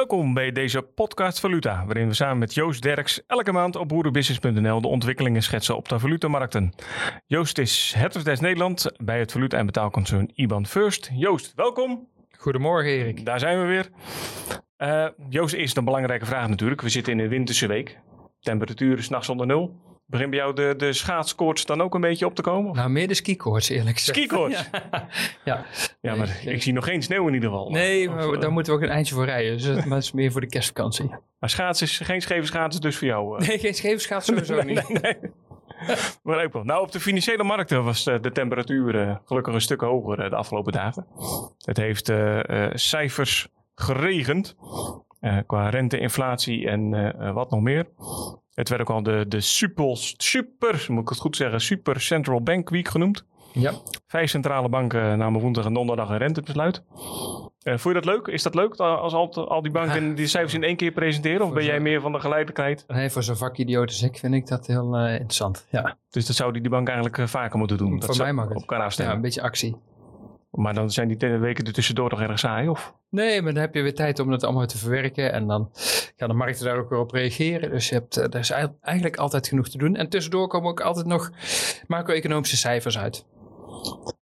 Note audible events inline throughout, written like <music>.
Welkom bij deze podcast Valuta, waarin we samen met Joost Derks elke maand op boerenbusiness.nl de ontwikkelingen schetsen op de valutamarkten. Joost is Head of Desk Nederland bij het valuta- en betaalconcern IBAN First. Joost, welkom. Goedemorgen Erik. Daar zijn we weer. Uh, Joost, eerst een belangrijke vraag natuurlijk. We zitten in een winterse week. Temperatuur is nachts onder nul. Begint bij jou de, de schaatskoorts dan ook een beetje op te komen? Nou, meer de skikoorts eerlijk gezegd. Skikoorts? <laughs> ja. ja. Ja, maar ik zie nog geen sneeuw in ieder geval. Nee, maar of, daar moeten we ook een eindje voor rijden. Dus dat is meer voor de kerstvakantie. Maar schaatsen is geen scheve schaatsen dus voor jou? Uh. Nee, geen scheve schaatsen sowieso nee, niet. Nee. Maar ook wel. Nou, op de financiële markten was de, de temperatuur uh, gelukkig een stuk hoger de afgelopen dagen. Het heeft cijfers geregend qua rente, inflatie en wat nog meer. Het werd ook al de, de super, super, moet ik het goed zeggen, super central bank week genoemd. Ja. Vijf centrale banken namen woensdag en donderdag een rentebesluit. Uh, vond je dat leuk? Is dat leuk als al, al die banken ja. die cijfers in één keer presenteren? Of ben jij meer van de geleidelijkheid? Nee, voor zo'n vakidioot als ik vind ik dat heel uh, interessant. Ja. Dus dat zou die, die bank eigenlijk uh, vaker moeten doen? Voor dat mij mag op elkaar afstemmen. Ja, een beetje actie. Maar dan zijn die weken er tussendoor toch erg saai, of? Nee, maar dan heb je weer tijd om het allemaal te verwerken. En dan gaan de markten daar ook weer op reageren. Dus je hebt, er is eigenlijk altijd genoeg te doen. En tussendoor komen ook altijd nog macro-economische cijfers uit.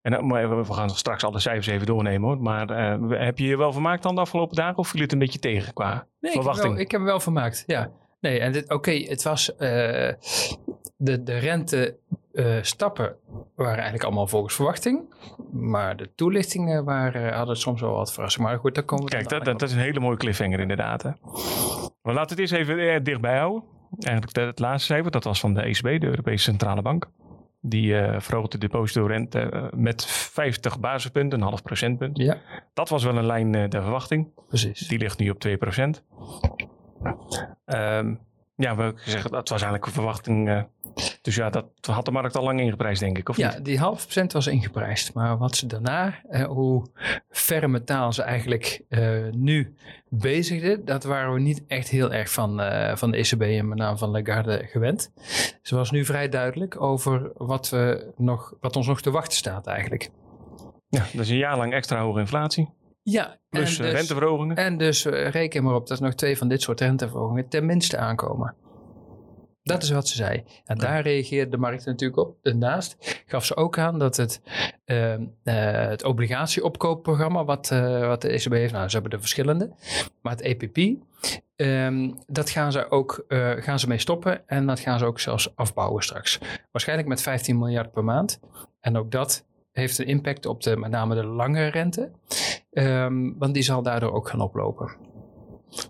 En we gaan straks alle cijfers even doornemen hoor. Maar uh, heb je je wel vermaakt dan de afgelopen dagen? Of viel het een beetje tegen qua nee, verwachting? Ik heb, wel, ik heb me wel vermaakt, ja. Nee, en oké, okay, het was... Uh, de, de rente uh, stappen waren eigenlijk allemaal volgens verwachting. Maar de toelichtingen waren, hadden soms wel wat verrassing. Maar goed, daar komen we Kijk, dat, dat, dat, is een hele mooie cliffhanger inderdaad. Hè? Maar laten we het eens even eh, dichtbij houden. Eigenlijk het laatste cijfer, dat was van de ECB, de Europese Centrale Bank. Die uh, verhoogde de depositorente uh, met 50 basispunten, een half procentpunt. Ja. Dat was wel een lijn uh, der verwachting. Precies. Die ligt nu op 2 procent. Um, ja, we zeggen, dat was eigenlijk een verwachting. Dus ja, dat had de markt al lang ingeprijsd, denk ik, of ja, niet? die half procent was ingeprijsd. Maar wat ze daarna, hoe ferme taal ze eigenlijk nu bezigden, dat waren we niet echt heel erg van, van de ECB en met name van Lagarde gewend. Ze was nu vrij duidelijk over wat, we nog, wat ons nog te wachten staat eigenlijk. Ja, dat is een jaar lang extra hoge inflatie. Ja, Plus en dus, renteverhogingen. En dus uh, reken maar op dat nog twee van dit soort renteverhogingen tenminste aankomen. Dat is wat ze zei. En daar reageerde de markt natuurlijk op. Daarnaast gaf ze ook aan dat het, uh, uh, het obligatieopkoopprogramma, wat, uh, wat de ECB heeft, nou, ze hebben er verschillende, maar het EPP, um, dat gaan ze ook uh, gaan ze mee stoppen en dat gaan ze ook zelfs afbouwen straks. Waarschijnlijk met 15 miljard per maand. En ook dat heeft een impact op de, met name de lange rente, um, want die zal daardoor ook gaan oplopen.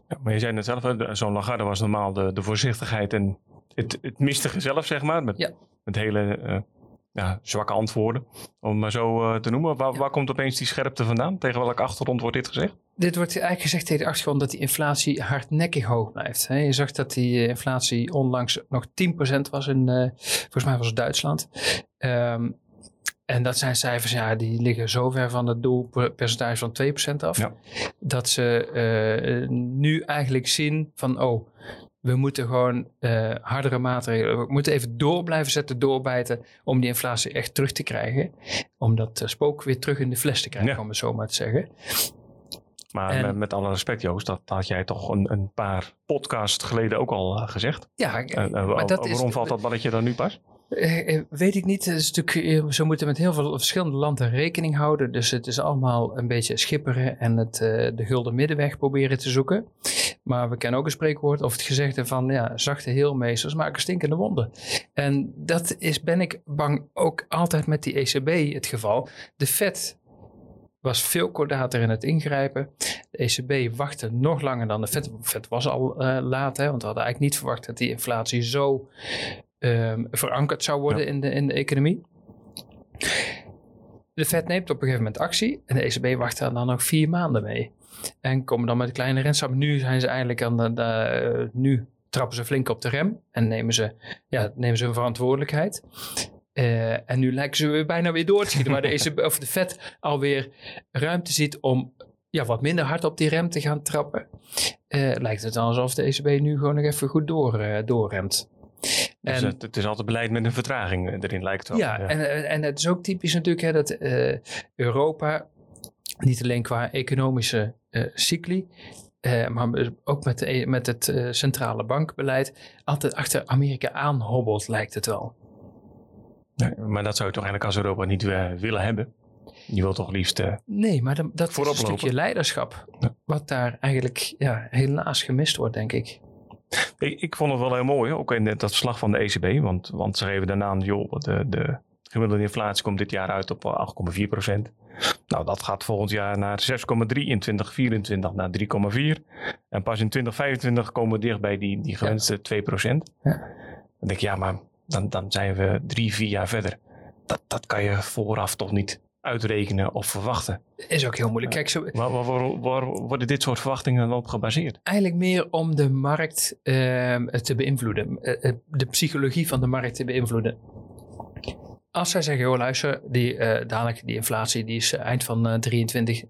Ja, maar je zei net zelf, zo'n Lagarde was normaal de, de voorzichtigheid en het, het mistige zelf, zeg maar. Met, ja. met hele uh, ja, zwakke antwoorden, om het maar zo uh, te noemen. Waar, ja. waar, komt opeens die scherpte vandaan? Tegen welke achtergrond wordt dit gezegd? Dit wordt eigenlijk gezegd tegen de achtergrond dat die inflatie hardnekkig hoog blijft. Je zag dat die inflatie onlangs nog 10% was in, uh, volgens mij was het Duitsland. Um, en dat zijn cijfers, ja, die liggen zo ver van het doelpercentage van 2% af. Ja. Dat ze uh, nu eigenlijk zien van, oh, we moeten gewoon uh, hardere maatregelen, we moeten even door blijven zetten, doorbijten, om die inflatie echt terug te krijgen. Om dat uh, spook weer terug in de fles te krijgen, Ja. om het zo maar te zeggen. Maar En- met, met alle respect, Joost, dat had jij toch een, een paar podcasts geleden ook al uh, gezegd. Ja, Uh, maar dat waarom is, valt dat balletje dan nu pas? Eh, eh, weet ik niet. Het is natuurlijk, eh, ze moeten met heel veel verschillende landen rekening houden. Dus het is allemaal een beetje schipperen en het, eh, de gulden middenweg proberen te zoeken. Maar we kennen ook een spreekwoord of het gezegde van ja, zachte heelmeesters maken stinkende wonden. En dat is, ben ik bang, ook altijd met die ECB het geval. De Fed was veel kordater in het ingrijpen. De ECB wachtte nog langer dan de Fed. De Fed was al eh, laat, hè, want we hadden eigenlijk niet verwacht dat die inflatie zo ehm, verankerd zou worden in, de, in de economie. De Fed neemt op een gegeven moment actie en de ECB wacht daar dan nog vier maanden mee. En komen dan met kleine rentestappen. Nu zijn ze eigenlijk aan de, de- eh, nu trappen ze flink op de rem en nemen ze, ja, nemen ze hun verantwoordelijkheid. Eh, en nu lijken ze weer bijna weer door te schieten. Maar de, ECB, of de Fed alweer ruimte ziet om ja, wat minder hard op die rem te gaan trappen. eh, lijkt het dan alsof de ECB nu gewoon nog even goed door, eh, doorremt. Dus En- het, het is altijd beleid met een vertraging erin, lijkt het wel. ja, En, en het is ook typisch natuurlijk hè, dat Europa, niet alleen qua economische cycli, eh, maar ook met, de, met het eh, centrale bankbeleid, altijd achter Amerika aanhobbelt, lijkt het wel. Nee, maar dat zou je toch eigenlijk als Europa niet eh, willen hebben? Je wilt toch liefst eh, Nee, maar dan- dat is een stukje leiderschap. Ja. Wat daar eigenlijk ja, helaas gemist wordt, denk ik. Ik, ik vond het wel heel mooi, ook in dat verslag van de ECB. Want, want ze geven daarna aan, joh, de, de gemiddelde inflatie komt dit jaar uit op eh, 8,4 procent. Nou, dat gaat volgend jaar naar 6,3, in 2024 naar 3,4. En pas in 2025 komen we dicht bij die, die gewenste 2 procent. Ja. Dan denk ik, ja, maar dan, dan zijn we drie, vier jaar verder. Dat, dat kan je vooraf toch niet uitrekenen of verwachten. Is ook heel moeilijk. Kijk, zo, Waar, waar, waar, waar worden dit soort verwachtingen dan op gebaseerd? eigenlijk meer om de markt ehm, te beïnvloeden. Eh, eh, de psychologie van de markt te beïnvloeden. Als zij zeggen, joh luister, die, eh, dadelijk die inflatie die is eh, eind van eh 23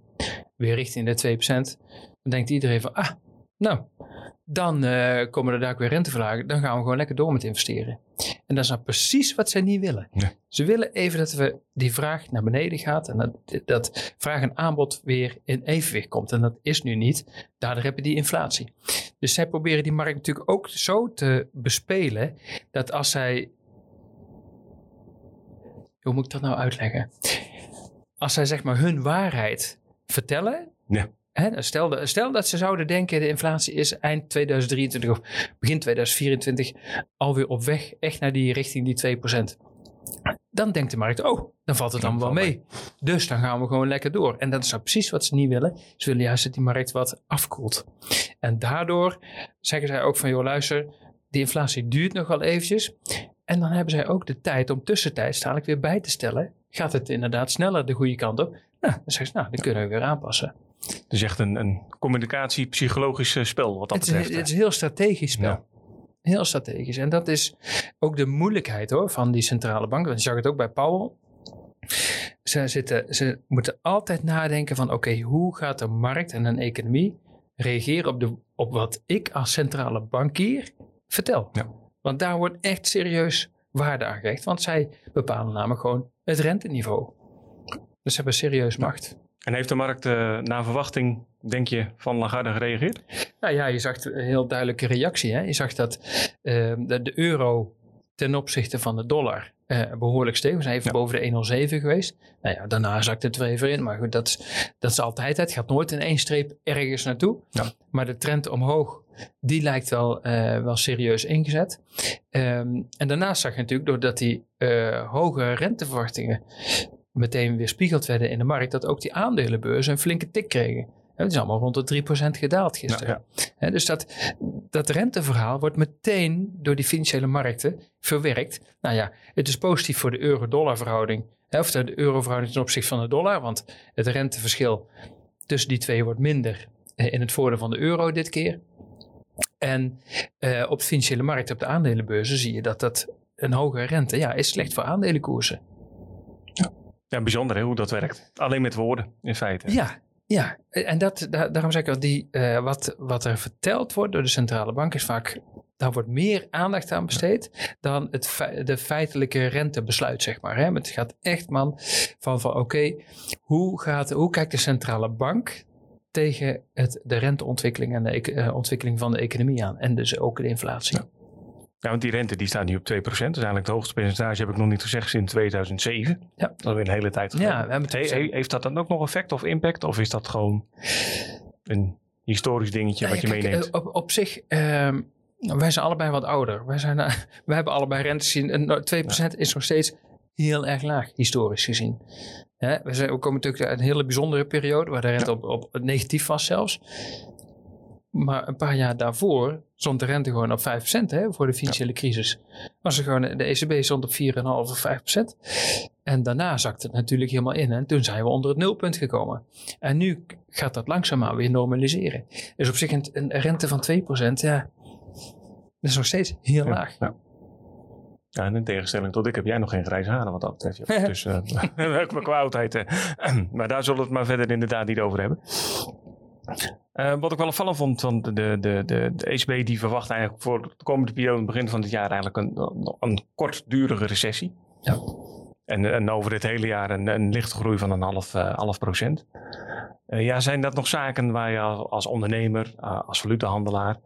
weer richting de 2%. Dan denkt iedereen van, ah, nou, dan eh, komen er daar weer renteverlagen. Dan gaan we gewoon lekker door met investeren. En dat is nou precies wat zij niet willen. Ja. Ze willen even dat we die vraag naar beneden gaat en dat, dat vraag en aanbod weer in evenwicht komt. En dat is nu niet. Daardoor heb je die inflatie. Dus zij proberen die markt natuurlijk ook zo te bespelen dat als zij. Hoe moet ik dat nou uitleggen? Als zij zeg maar hun waarheid vertellen. Ja. Hè, stel, stel dat ze zouden denken de inflatie is eind 2023 of begin 2024 alweer op weg echt naar die richting die 2%. Dan denkt de markt, oh, dan valt het Dan allemaal wel mee. Dus dan gaan we gewoon lekker door. En dat is nou precies wat ze niet willen. Ze willen juist dat die markt wat afkoelt. En daardoor zeggen zij ook van, joh luister, die inflatie duurt nog wel eventjes. En dan hebben zij ook de tijd om tussentijds dadelijk weer bij te stellen. Gaat het inderdaad sneller de goede kant op? Nou, dan zeggen ze, nou, dan kunnen we weer aanpassen. Dus echt een, een communicatie-psychologisch eh, spel wat dat Het is, betreft. het is een heel strategisch spel. Ja. Heel strategisch. En dat is ook de moeilijkheid hoor, van die centrale banken. Je zag het ook bij Powell. Ze, zitten, ze moeten altijd nadenken van oké, hoe gaat de markt en een economie reageren op, de, op wat ik als centrale bankier vertel. Ja. Want daar wordt echt serieus waarde aan gehecht. Want zij bepalen namelijk gewoon het renteniveau. Dus ze hebben serieus macht. En heeft de markt eh naar verwachting, denk je, van Lagarde gereageerd? Nou ja, je zag een heel duidelijke reactie. Hè? Je zag dat ehm, de, de euro ten opzichte van de dollar eh, behoorlijk steeg. We zijn even Ja. boven de 1,07 geweest. Nou ja, daarna zakte het weer even in. Maar goed, dat is, dat is altijd. Het gaat nooit in één streep ergens naartoe. Ja. Maar de trend omhoog, die lijkt wel, eh, wel serieus ingezet. Ehm, en daarnaast zag je natuurlijk, doordat die eh, hoge renteverwachtingen meteen weer spiegeld werden in de markt, dat ook die aandelenbeurzen een flinke tik kregen. Het is allemaal rond de 3% gedaald gisteren. Dus dat, dat renteverhaal wordt meteen door die financiële markten verwerkt. Nou ja, het is positief voor de euro-dollar verhouding. Of de euro-verhouding ten opzichte van de dollar. Want het renteverschil tussen die twee wordt minder eh, in het voordeel van de euro dit keer. En eh, op de financiële markt, op de aandelenbeurzen, zie je dat dat een hogere rente ja, is slecht voor aandelenkoersen. Ja, bijzonder hè, hoe dat werkt. Alleen met woorden, in feite. Ja, ja. en dat, da- daarom zeg ik al, die, eh, wat, wat er verteld wordt door de centrale bank is vaak, daar wordt meer aandacht aan besteed dan het fe- de feitelijke rentebesluit, zeg maar. Hè. Maar Het gaat echt, man, van, van oké, hoe hoe, hoe kijkt de centrale bank tegen het, de renteontwikkeling en de eh, ontwikkeling van de economie aan? En dus ook de inflatie. Ja. Ja, want die rente die staat nu op 2%. Dat is eigenlijk het hoogste percentage, heb ik nog niet gezegd, sinds 2007. Ja. Dat is weer een hele tijd Ja, geleden. we hebben het He- gezegd. he- heeft dat dan ook nog effect of impact? Of is dat gewoon een historisch dingetje Ja, wat je kijk, meeneemt? eh, Op, op zich, ehm, wij zijn allebei wat ouder. Wij, zijn, eh, <laughs> wij hebben allebei rentes gezien. En nou, 2% is nog steeds heel erg laag, historisch gezien. Hè, we, zijn, we komen natuurlijk uit een hele bijzondere periode, waar de rente op, op het negatief was zelfs. Maar een paar jaar daarvoor stond de rente gewoon op 5% hè, voor de financiële crisis. Was er gewoon, de ECB stond op 4,5 of 5%. En daarna zakte het natuurlijk helemaal in. En toen zijn we onder het nulpunt gekomen. En nu gaat dat langzaamaan weer normaliseren. Dus op zich een, een rente van 2%, ja, dat is nog steeds heel Ja, laag. Ja. Ja, en in tegenstelling tot ik heb jij nog geen grijze haren wat dat betreft. <laughs> dus uh, qua oudheid. maar daar zullen we het maar verder inderdaad niet over hebben. Eh, wat ik wel opvallend vond, want de, de, de, de ECB die verwacht eigenlijk voor de komende periode, begin van dit jaar, eigenlijk een, een kortdurige recessie. Ja. En, en over dit hele jaar een, een lichte groei van een half, half procent. Uh, ja, zijn dat nog zaken waar je als ondernemer, als valutehandelaar,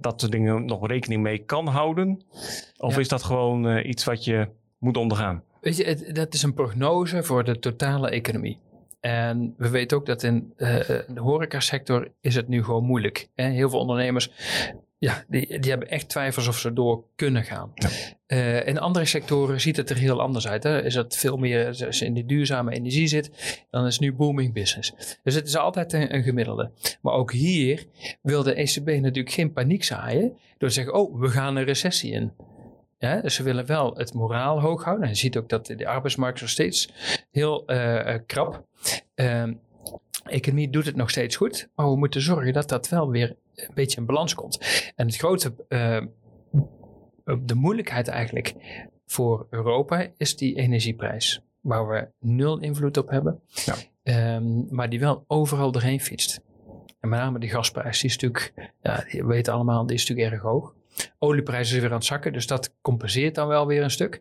dat soort dingen nog rekening mee kan houden? Of ja. is dat gewoon iets wat je moet ondergaan? Weet je, het, dat is een prognose voor de totale economie. En we weten ook dat in de horecasector is het nu gewoon moeilijk. Hè? Heel veel ondernemers ja, die, die hebben echt twijfels of ze door kunnen gaan. Ja. Uh, in andere sectoren ziet het er heel anders uit. Hè? Is dat veel meer, als je in die duurzame energie zit, dan is het nu booming business. Dus het is altijd een, een, gemiddelde. Maar ook hier wil de ECB natuurlijk geen paniek zaaien door te zeggen, oh, we gaan een recessie in. Ja, dus ze willen wel het moraal hoog houden. En je ziet ook dat de arbeidsmarkt nog steeds heel uh, krap. Uh, economie doet het nog steeds goed, maar we moeten zorgen dat dat wel weer een beetje in balans komt. En het grote, uh, de moeilijkheid eigenlijk voor Europa is die energieprijs, waar we nul invloed op hebben, ja. um, maar die wel overal doorheen fietst. En met name die gasprijs, die is natuurlijk, ja, we weten allemaal, die is natuurlijk erg hoog. Olieprijs is weer aan het zakken, dus dat compenseert dan wel weer een stuk.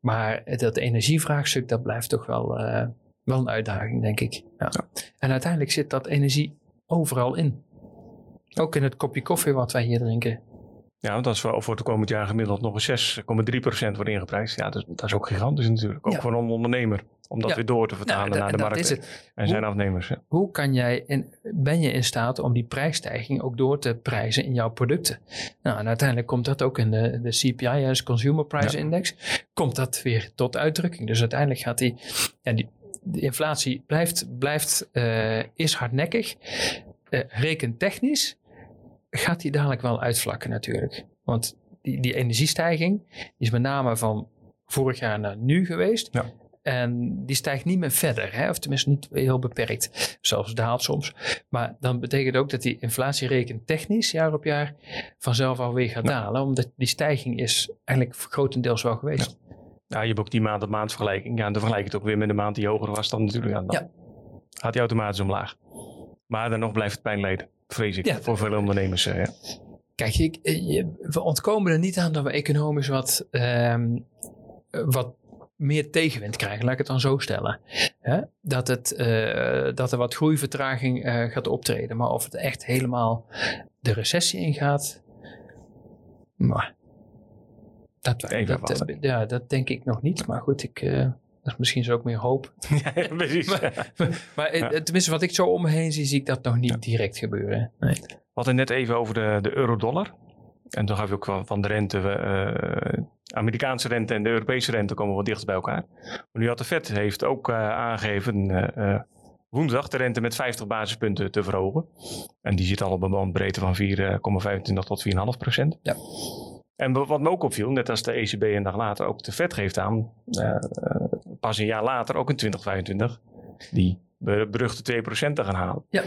Maar dat energievraagstuk, dat blijft toch wel, uh, wel een uitdaging, denk ik. Ja. ja. En uiteindelijk zit dat energie overal in. Ook in het kopje koffie wat wij hier drinken. Ja, want als we voor het komend jaar gemiddeld nog een 6,3% wordt ingeprijsd. Ja, dat, dat, is ook gigantisch natuurlijk. Ook voor een ondernemer. Om dat weer door te vertalen nou, naar de markt en zijn afnemers. Ja. Hoe kan jij in, ben je in staat om die prijsstijging ook door te prijzen in jouw producten? Nou, en uiteindelijk komt dat ook in de, de CPI, als Consumer Price Index, komt dat weer tot uitdrukking. Dus uiteindelijk gaat die, ja, die de inflatie blijft, blijft uh, is hardnekkig, uh, rekentechnisch gaat die dadelijk wel uitvlakken natuurlijk. Want die, die energiestijging is met name van vorig jaar naar nu geweest. Ja. En die stijgt niet meer verder, hè? of tenminste niet heel beperkt. Zelfs daalt soms. Maar dan betekent ook dat die inflatiereken technisch jaar op jaar vanzelf alweer gaat dalen. Omdat die stijging is eigenlijk grotendeels wel geweest. Ja. Ja je hebt ook die maand op maand vergelijking. Ja, en dan vergelijk je het ook weer met de maand die hoger was dan natuurlijk. Dan ja. gaat die automatisch omlaag. Maar dan nog blijft het pijn leden vrees ik, voor veel ondernemers. Uh, ja. Kijk, ik, eh, we ontkomen er niet aan dat we economisch wat, um, wat meer tegenwind krijgen, laat ik het dan zo stellen. Dat, het, uh, dat er wat groeivertraging uh, gaat optreden. Maar of het echt helemaal de recessie ingaat, maar dat, dat, ja, dat denk ik nog niet. Maar goed, ik, uh, dat is misschien zo ook meer hoop. <laughs> Ja, precies. maar, maar ja. tenminste, wat ik zo om me heen zie, zie ik dat nog niet ja. direct gebeuren. Nee. We hadden net even over de, de euro-dollar. En dan gaf je ook van de rente, uh, Amerikaanse rente en de Europese rente komen wat dichter bij elkaar. Maar nu had de Fed heeft ook uh, aangegeven uh, woensdag de rente met 50 basispunten te verhogen. En die zit al op een bandbreedte van 4,25 tot 4,5 procent. Ja. En wat me ook opviel, net als de ECB een dag later ook de Fed geeft aan, uh, pas een jaar later, ook in 2025, die beruchte 2% te gaan halen. Ja.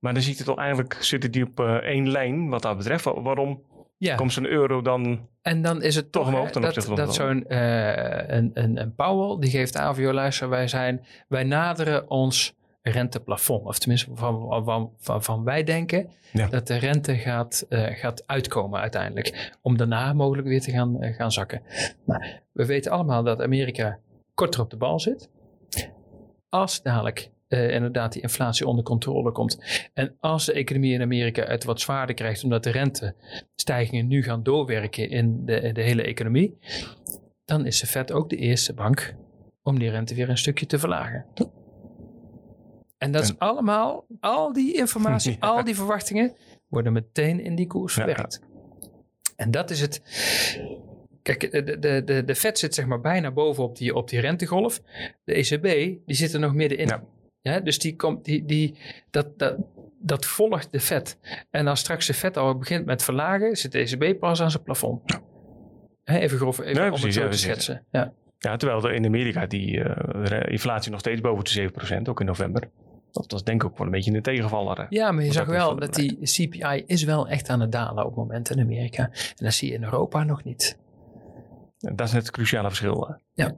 Maar dan ziet het al eigenlijk, zitten die op uh, één lijn wat dat betreft. Waarom ja. komt zo'n euro dan En dan is het toch omhoog ten dat, dat zo'n uh, een, een, een Powell, die geeft aan voor luister, wij, zijn, wij naderen ons renteplafond. Of tenminste, van, van, wij denken dat de rente gaat, uh, gaat uitkomen uiteindelijk. Om daarna mogelijk weer te gaan, uh, gaan zakken. Nou, we weten allemaal dat Amerika korter op de bal zit. Als dadelijk uh, inderdaad die inflatie onder controle komt. En als de economie in Amerika het wat zwaarder krijgt, omdat de rentestijgingen nu gaan doorwerken in de, de hele economie, dan is de Fed ook de eerste bank om die rente weer een stukje te verlagen. En dat is allemaal, al die informatie, <laughs> al die verwachtingen worden meteen in die koers verwerkt. En dat is het. Kijk, de, de, de, de Fed zit zeg maar bijna boven op die, op die rentegolf. De ECB, die zit er nog middenin. Ja. ja dus die komt, die, die, dat, dat, dat volgt de Fed. En als straks de Fed al begint met verlagen, zit de ECB pas aan zijn plafond. Ja. even grof, even om precies, het zo te schetsen. Ja. Ja, terwijl er in Amerika die uh, inflatie nog steeds boven de 7% ook in november. Dat was denk ik ook wel een beetje een tegenvaller. Ja, maar je zag wel dat die CPI is wel echt aan het dalen op het moment in Amerika. En dat zie je in Europa nog niet. Dat is net het cruciale verschil. Ja.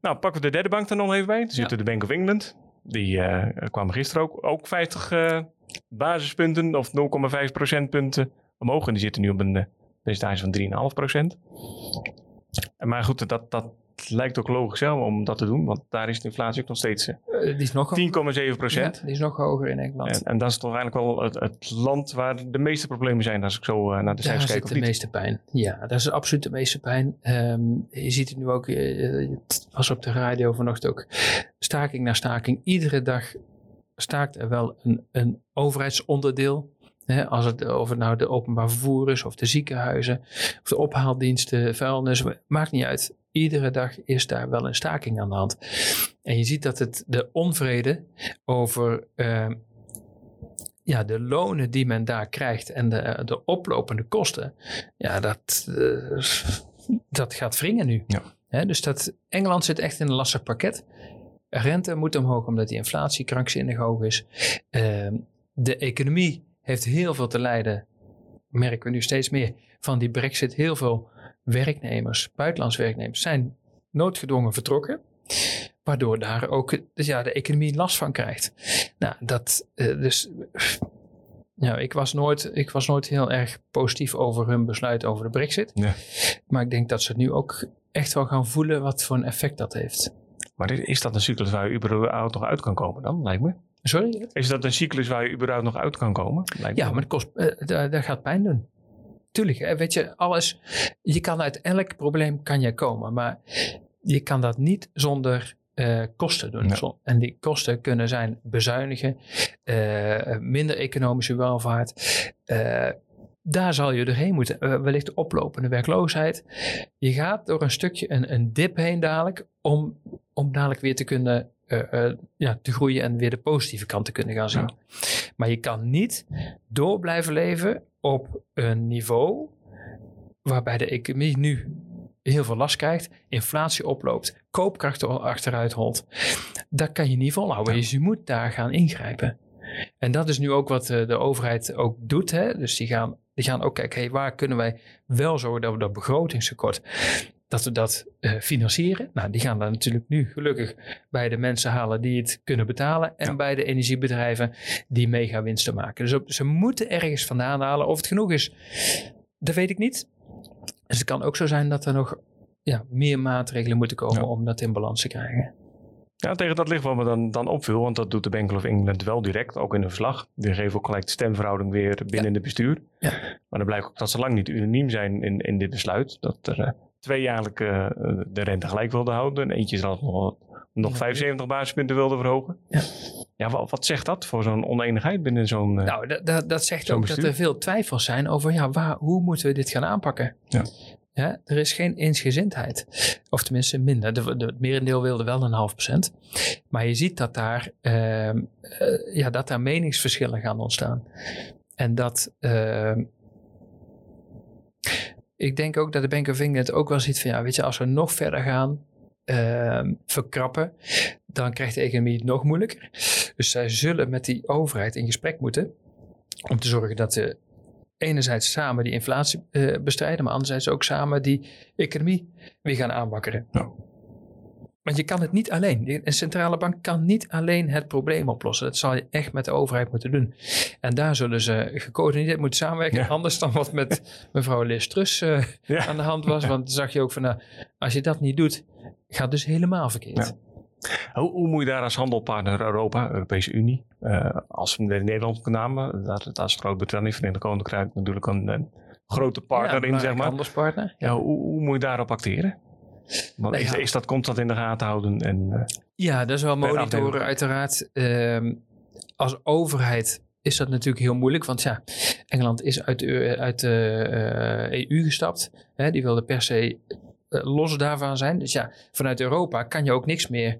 Nou, pakken we de derde bank er nog even bij. Er zit de Bank of England. Die uh, kwam gisteren ook, ook 50 uh, basispunten of 0,5 procentpunten omhoog. En die zitten nu op een uh, percentage van 3,5 procent. Maar goed, dat, dat lijkt ook logisch hè, om dat te doen, want daar is de inflatie ook nog steeds Uh, die is nog 10,7 procent. Ja, die is nog hoger in Engeland. En, en, dat is toch eigenlijk wel het, het, land waar de meeste problemen zijn als ik zo uh, naar de cijfers kijk. Daar zit de meeste pijn. Ja, daar is absoluut de meeste pijn. Um, je ziet het nu ook, uh, het was op de radio vanochtend ook, staking na staking. Iedere dag staakt er wel een, een overheidsonderdeel He, als het over nou de openbaar vervoer is, of de ziekenhuizen, of de ophaaldiensten, vuilnis, maakt niet uit. Iedere dag is daar wel een staking aan de hand. En je ziet dat het de onvrede over uh, ja, de lonen die men daar krijgt en de, de oplopende kosten, ja, dat, uh, dat gaat wringen nu. Ja. He, dus dat, Engeland zit echt in een lastig pakket. Rente moet omhoog omdat die inflatie krankzinnig hoog is. Uh, de economie heeft heel veel te lijden, merken we nu steeds meer, van die brexit. Heel veel werknemers, buitenlandse werknemers, zijn noodgedwongen vertrokken. Waardoor daar ook dus ja, de economie last van krijgt. Nou, dat uh, dus. Nou, ik was, nooit, ik was nooit heel erg positief over hun besluit over de brexit. Ja. Maar ik denk dat ze nu ook echt wel gaan voelen wat voor een effect dat heeft. Maar is dat een cyclus waar je überhaupt nog uit kan komen dan, lijkt me? Sorry? Is dat een cyclus waar je überhaupt nog uit kan komen? Lijkt ja, maar het kost, uh, dat, dat gaat pijn doen. Tuurlijk, hè, weet je, alles. Je kan uit elk probleem kan je komen, maar je kan dat niet zonder uh, kosten doen. Ja. En die kosten kunnen zijn bezuinigen, uh, minder economische welvaart. Uh, daar zal je doorheen moeten. wellicht oplopende werkloosheid. Je gaat door een stukje een, een dip heen dadelijk om, om dadelijk weer te kunnen ja, te groeien en weer de positieve kant te kunnen gaan zien. Ja. Maar je kan niet door blijven leven op een niveau waarbij de economie nu heel veel last krijgt, inflatie oploopt, koopkracht achteruit holt. Dat kan je niet volhouden. Ja. Dus je moet daar gaan ingrijpen. En dat is nu ook wat de overheid ook doet. Hè? Dus die gaan, die gaan ook kijken, hey, waar kunnen wij wel zorgen dat we dat begrotingstekort, dat we dat uh, financieren. Nou, die gaan dan natuurlijk nu gelukkig bij de mensen halen die het kunnen betalen. En Ja. bij de energiebedrijven die mega winsten maken. Dus ook, ze moeten ergens vandaan halen. Of het genoeg is, dat weet ik niet. Dus het kan ook zo zijn dat er nog ja, meer maatregelen moeten komen Ja. om dat in balans te krijgen. Ja, tegen dat ligt wat me dan, dan opviel, want dat doet de Bank of England wel direct, ook in een verslag. Die geven ook gelijk de stemverhouding weer binnen het bestuur. Ja. Maar dan blijkt ook dat ze lang niet unaniem zijn in, in dit besluit. Dat er eh, twee jaarlijk eh, de rente gelijk wilden houden. En eentje zelfs nog, nog Ja. 75 basispunten wilde verhogen. Ja. Ja, wat, wat zegt dat voor zo'n oneenigheid binnen zo'n... eh, Nou, dat, dat, dat zegt ook dat er veel twijfels zijn over ja, waar, hoe moeten we dit gaan aanpakken. Ja. Ja, er is geen eensgezindheid. Of tenminste minder. De, de, het merendeel wilde wel een half procent. Maar je ziet dat daar, ehm, eh, ja, dat daar meningsverschillen gaan ontstaan. En dat... ehm, ik denk ook dat de Bank of England ook wel ziet van... ja, weet je, als we nog verder gaan ehm, verkrappen... dan krijgt de economie het nog moeilijker. Dus zij zullen met die overheid in gesprek moeten... om te zorgen dat ze enerzijds samen die inflatie eh, bestrijden... maar anderzijds ook samen die economie weer gaan aanwakkeren. Ja. Want je kan het niet alleen. Een centrale bank kan niet alleen het probleem oplossen. Dat zal je echt met de overheid moeten doen. En daar zullen ze gecoördineerd moeten samenwerken. Ja. Anders dan wat met <laughs> mevrouw Liz Truss eh, Ja. aan de hand was. Want dan zag je ook van, nou, als je dat niet doet, gaat het dus helemaal verkeerd. Ja. Hoe, hoe moet je daar als handelpartner Europa, Europese Unie, eh, als we de Nederland namen, daar, daar is Groot-Brittannië, Verenigd Koninkrijk natuurlijk een, een grote partner in, zeg maar. handelspartner. Ja, hoe, hoe moet je daarop acteren? Want Nou is, ja. is dat constant in de gaten houden? En, eh, Ja, dat is wel monitoren uiteraard. Ehm, als overheid is dat natuurlijk heel moeilijk. Want ja, Engeland is uit de, uit de eh, EU gestapt. Hè, die wilde per se los daarvan zijn. Dus ja, vanuit Europa kan je ook niks meer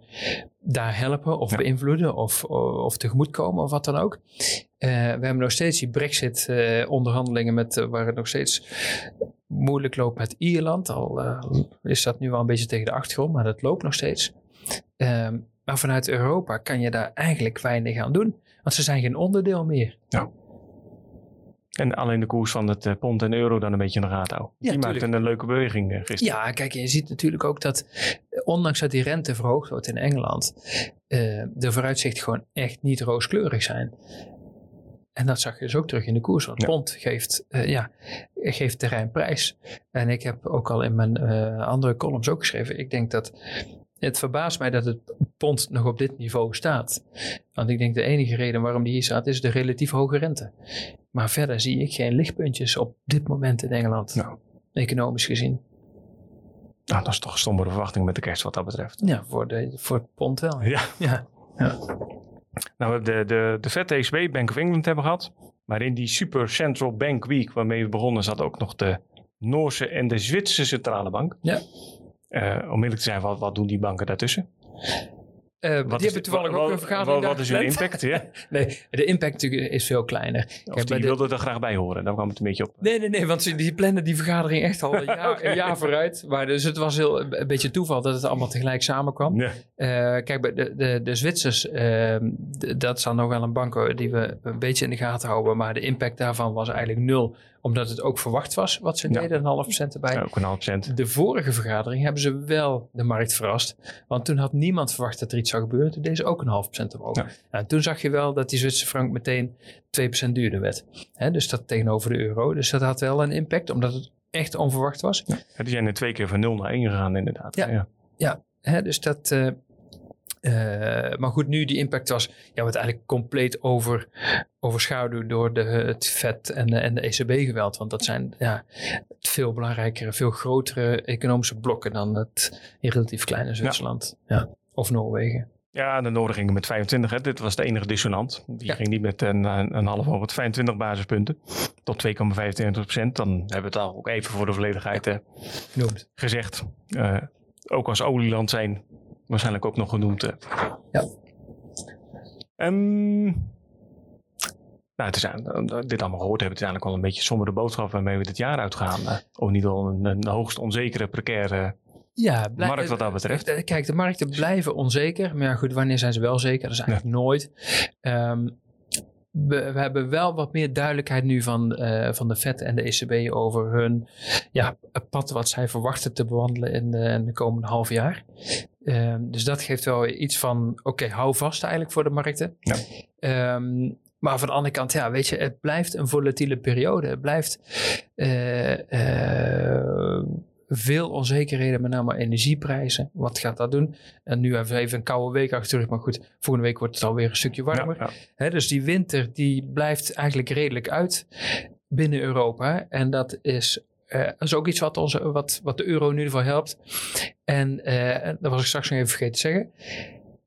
daar helpen of Ja. beïnvloeden of, of tegemoetkomen of wat dan ook. Eh, we hebben nog steeds die brexit-onderhandelingen met eh, waar het nog steeds moeilijk loopt met Ierland. Al eh, is dat nu wel een beetje tegen de achtergrond, maar dat loopt nog steeds. Ehm, maar vanuit Europa kan je daar eigenlijk weinig aan doen. Want ze zijn geen onderdeel meer. En alleen de koers van het eh, pond en euro dan een beetje in de gaten houden. Ja, Die maakte tuurlijk. een leuke beweging eh, gisteren. Ja, kijk, je ziet natuurlijk ook dat, eh, ondanks dat die rente verhoogd wordt in Engeland, eh, de vooruitzichten gewoon echt niet rooskleurig zijn. En dat zag je dus ook terug in de koers. Want Ja. pond geeft, eh, ja, geeft terreinprijs. En ik heb ook al in mijn eh, andere columns ook geschreven. Ik denk dat het verbaast mij dat het pond nog op dit niveau staat. Want ik denk de enige reden waarom die hier staat is de relatief hoge rente. Maar verder zie ik geen lichtpuntjes op dit moment in Engeland. Nou. Economisch gezien. Nou, dat is toch een stommere verwachting met de kerst wat dat betreft. Ja, voor, de, voor het pond wel. Ja. Ja. Nou, we hebben de, de, de Fed ECB, Bank of England hebben gehad. Maar in die Super Central Bank Week waarmee we begonnen zat ook nog de Noorse en de Zwitserse centrale bank. Ja. Eh, om eerlijk te zijn, wat, wat doen die banken daartussen? Eh, die hebben toevallig ook een vergadering Wat, is hun impact? Ja? <laughs> Nee, de impact is veel kleiner. Of Kijk, die de- wilde er graag bij horen. Daar kwam het een beetje op. Nee, nee, nee, want ze- die plannen die vergadering echt al een <laughs> jaar, Oké. een jaar vooruit. Maar dus het was heel, een beetje toeval dat het allemaal tegelijk samenkwam. Ja. Eh, kijk, de, de, de Zwitsers, d- dat dan nog wel een bank die we een beetje in de gaten houden. Maar de impact daarvan was eigenlijk nul, omdat het ook verwacht was wat ze Ja. deden, een half procent erbij. Ja, ook een half procent. De vorige vergadering hebben ze wel de markt verrast. Want toen had niemand verwacht dat er iets zou gebeuren. Toen deden ze ook een half procent omhoog. Ja. En toen zag je wel dat die Zwitserse frank meteen 2% duurder werd. Dus dat tegenover de euro. Dus dat had wel een impact, omdat het echt onverwacht was. Ja, die zijn er twee keer van 0 naar 1 gegaan inderdaad. Ja. ja. Dus dat... eh, eh, maar goed, nu die impact was, ja, wordt eigenlijk compleet over, overschaduwd door de, het vet en de, en de ECB-geweld. Want dat zijn ja, veel belangrijkere, veel grotere economische blokken dan het relatief kleine Zwitserland. Ja. Of Noorwegen. Ja, de Noorden gingen met 25. Hè. Dit was de enige dissonant. Die Ja. ging niet met een, een, een half over 25 basispunten. Tot 2,25 procent. Dan hebben we het al ook even voor de volledigheid eh, gezegd. Ook als olieland zijn waarschijnlijk ook nog genoemd. eh. Ja. Ehm, nou, het is eh, dit allemaal gehoord hebben, het is eigenlijk wel een beetje sombere boodschap waarmee we dit jaar uitgaan. eh. of niet wel een, een hoogst onzekere, precaire Ja, markt wat dat betreft. Eh, Kijk, de markten blijven onzeker. Maar ja, goed, wanneer zijn ze wel zeker? Dat is eigenlijk nooit. Ehm, we, we hebben wel wat meer duidelijkheid nu van, van de FED en de ECB over hun ja, pad wat zij verwachten te bewandelen in de, in de komende half jaar. Ehm, dus dat geeft wel iets van, oké, hou vast eigenlijk voor de markten. Ja. Ehm, maar van de andere kant, ja, weet je, het blijft een volatiele periode. Het blijft eh, eh, veel onzekerheden, met name energieprijzen. Wat gaat dat doen? En nu hebben we even een koude week achter de rug, maar goed, volgende week wordt het alweer een stukje warmer. Ja, ja. Hè, dus die winter die blijft eigenlijk redelijk uit binnen Europa. En dat is, eh, dat is ook iets wat, onze, wat, wat de euro in ieder geval helpt. En eh, dat was ik straks nog even vergeten te zeggen.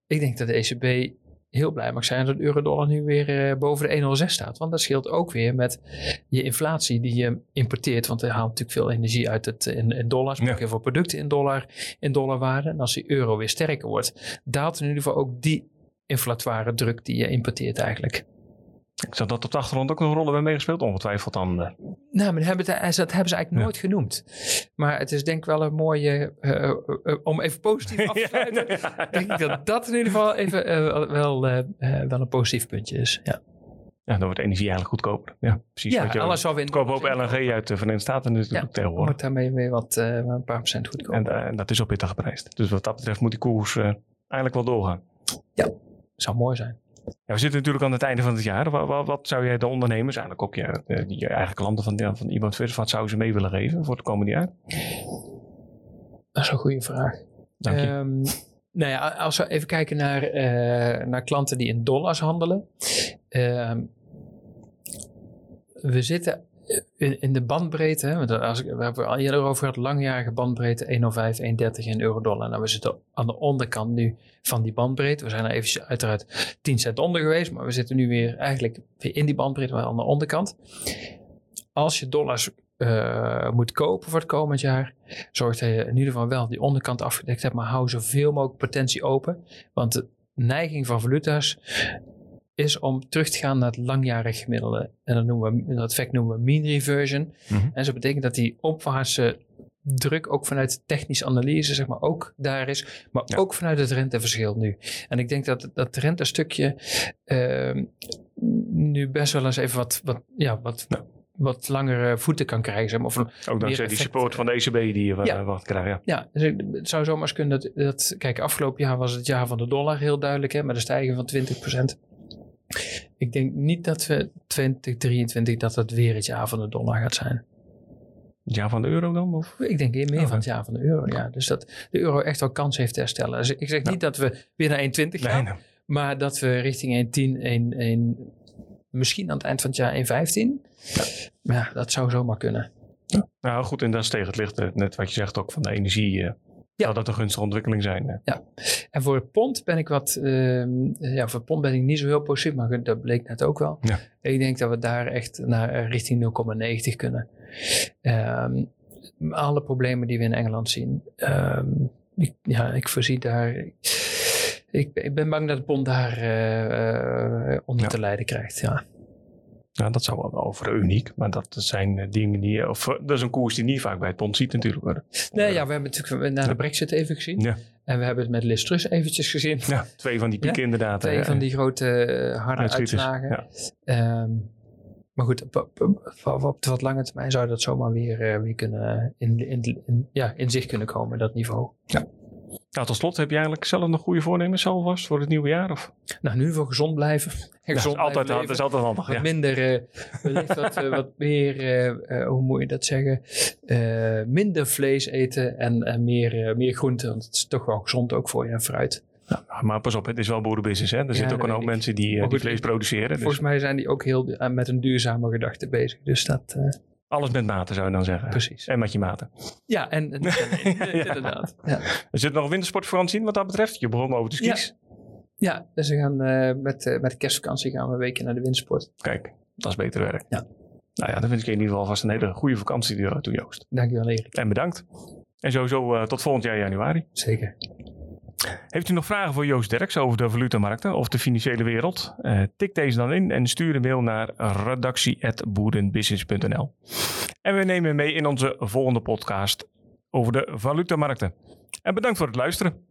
Ik denk dat de ECB heel blij mag zijn dat de euro-dollar nu weer eh, boven de 1,06 staat. Want dat scheelt ook weer met je inflatie die je importeert. Want er haalt natuurlijk veel energie uit het, in, in dollars. Maar Ja. ook heel veel producten in, dollar, in dollarwaarde. En als die euro weer sterker wordt, daalt in ieder geval ook die inflatoire druk die je importeert eigenlijk. Ik zag dat op de achtergrond ook nog een rol bij meegespeeld. Ongetwijfeld dan. eh, Nou, maar dat hebben, ze- dat hebben ze eigenlijk Ja. nooit genoemd. Maar het is denk ik wel een mooie, eh, eh, om even positief <laughs> af te sluiten. ja, denk ik dat dat in ieder geval even wel, wel een positief puntje is. Ja, Ja, dan wordt energie eigenlijk goedkoper. Ja, precies. ja je alles op LNG uit de Verenigde Staten natuurlijk tegenwoordig. wordt daarmee weer wat, een paar procent goedkoper. En, en dat is op pittig geprijsd. Dus wat dat betreft moet die koers eigenlijk wel doorgaan. zou mooi zijn. Ja, we zitten natuurlijk aan het einde van het jaar. Wat, wat, zou jij de ondernemers, eigenlijk ook ja, die eigen klanten van, van iemand Vis, wat zouden ze mee willen geven voor het komende jaar? Dat is een goede vraag. Dank je. Ehm, nou ja, als we even kijken naar, eh, naar klanten die in dollars handelen. Ehm, we zitten in, de bandbreedte, hè, want als ik, we hebben al eerder over gehad, langjarige bandbreedte 105, 130 in euro-dollar. Nou, we zitten aan de onderkant nu van die bandbreedte. We zijn er eventjes uiteraard 10 cent onder geweest, maar we zitten nu weer eigenlijk weer in die bandbreedte, maar aan de onderkant. Als je dollars eh, moet kopen voor het komend jaar, zorg dat je in ieder geval wel die onderkant afgedekt hebt, maar hou zoveel mogelijk potentie open. Want de neiging van valuta's is om terug te gaan naar het langjarig gemiddelde. En dat, noemen we, dat effect noemen we mean reversion. Mhm. En dat betekent dat die opwaartse druk ook vanuit technische analyse zeg maar ook daar is, maar Ja. ook vanuit het renteverschil nu. En ik denk dat dat rentestukje ehm nu best wel eens even wat, wat, ja, wat, Ja. wat langere voeten kan krijgen. Zeg maar. Of een, Ook dankzij die support van de ECB die je eh, Ja. wat krijgt. Ja. ja, dus het zou zomaar eens kunnen dat, dat... Kijk, afgelopen jaar was het jaar van de dollar heel duidelijk, hè, met een stijging van 20%. Ik denk niet dat we 2023 dat het weer het jaar van de dollar gaat zijn. Het jaar van de euro dan? Of? Ik denk meer Oké. van het jaar van de euro, ja. Dus dat de euro echt wel kans heeft te herstellen. Dus ik zeg niet dat we weer naar 1,20 gaan. nee. Maar dat we richting 1,10, 1, 1, misschien aan het eind van het jaar 1,15. Ja. ja, dat zou zomaar kunnen. Nou goed, en dat is tegen het licht. eh, Net wat je zegt ook van de energie. Ja. Zou dat een gunstige ontwikkeling zijn? eh. En voor het pond ben ik wat, ehm, ja, voor het pond ben ik niet zo heel positief, maar dat bleek net ook wel. Ja. Ik denk dat we daar echt naar eh, richting 0,90 kunnen. Ehm, alle problemen die we in Engeland zien, ehm, ik, ja, ik voorzie daar. Ik, ik ben bang dat het pond daar eh, eh, onder Ja. te lijden krijgt. Ja. Nou, dat zou wel over uniek. Maar dat zijn eh, dingen die... Of, eh, dat is een koers die niet vaak bij het pond ziet natuurlijk. Nee, ja, we hebben natuurlijk naar de Brexit even gezien. Ja. En we hebben het met Liz Truss eventjes gezien. Ja, twee van die pieken inderdaad. Twee eh, van die grote eh, harde uitschieters. uitslagen. Ja. Ehm, maar goed, op, op, op, op de wat lange termijn zou dat zomaar weer, eh, weer kunnen in, in, in, ja, in zicht kunnen komen, dat niveau. Nou, tot slot, heb je eigenlijk zelf nog goede voornemens alvast voor het nieuwe jaar? Of? Nou, nu voor gezond blijven. En dat, is gezond altijd, blijven dat is altijd handig. Wat Ja. minder, eh, wellicht wat, eh, wat meer, eh, hoe moet je dat zeggen? Minder vlees eten en, en meer, meer groente. Want het is toch wel gezond ook voor je en fruit. Nou, maar pas op, het is wel boerenbusiness. Hè? Er zitten ook een hoop mensen die, vlees produceren. Dus Volgens mij zijn die ook heel met een duurzame gedachte bezig. Dus dat, alles met mate zou je dan zeggen. precies. En met je maten. Ja, en, <laughs> Ja. inderdaad. Ja. Er zit nog een wintersportvakantie in wat dat betreft. Je begon over de skis. Ja, dus we gaan eh, met, eh, met de kerstvakantie gaan we een weekje naar de windsport. Kijk, dat is beter werk. Ja. Nou ja, dan wens ik je in ieder geval vast een hele goede vakantie eh, toe, Joost. Dankjewel Erik. En bedankt. En sowieso eh, tot volgend jaar januari. Zeker. Heeft u nog vragen voor Joost Derks over de valutamarkten of de financiële wereld? Eh, tik deze dan in en stuur een mail naar redactie.boerenbusiness.nl. En we nemen mee in onze volgende podcast over de valutamarkten. En bedankt voor het luisteren.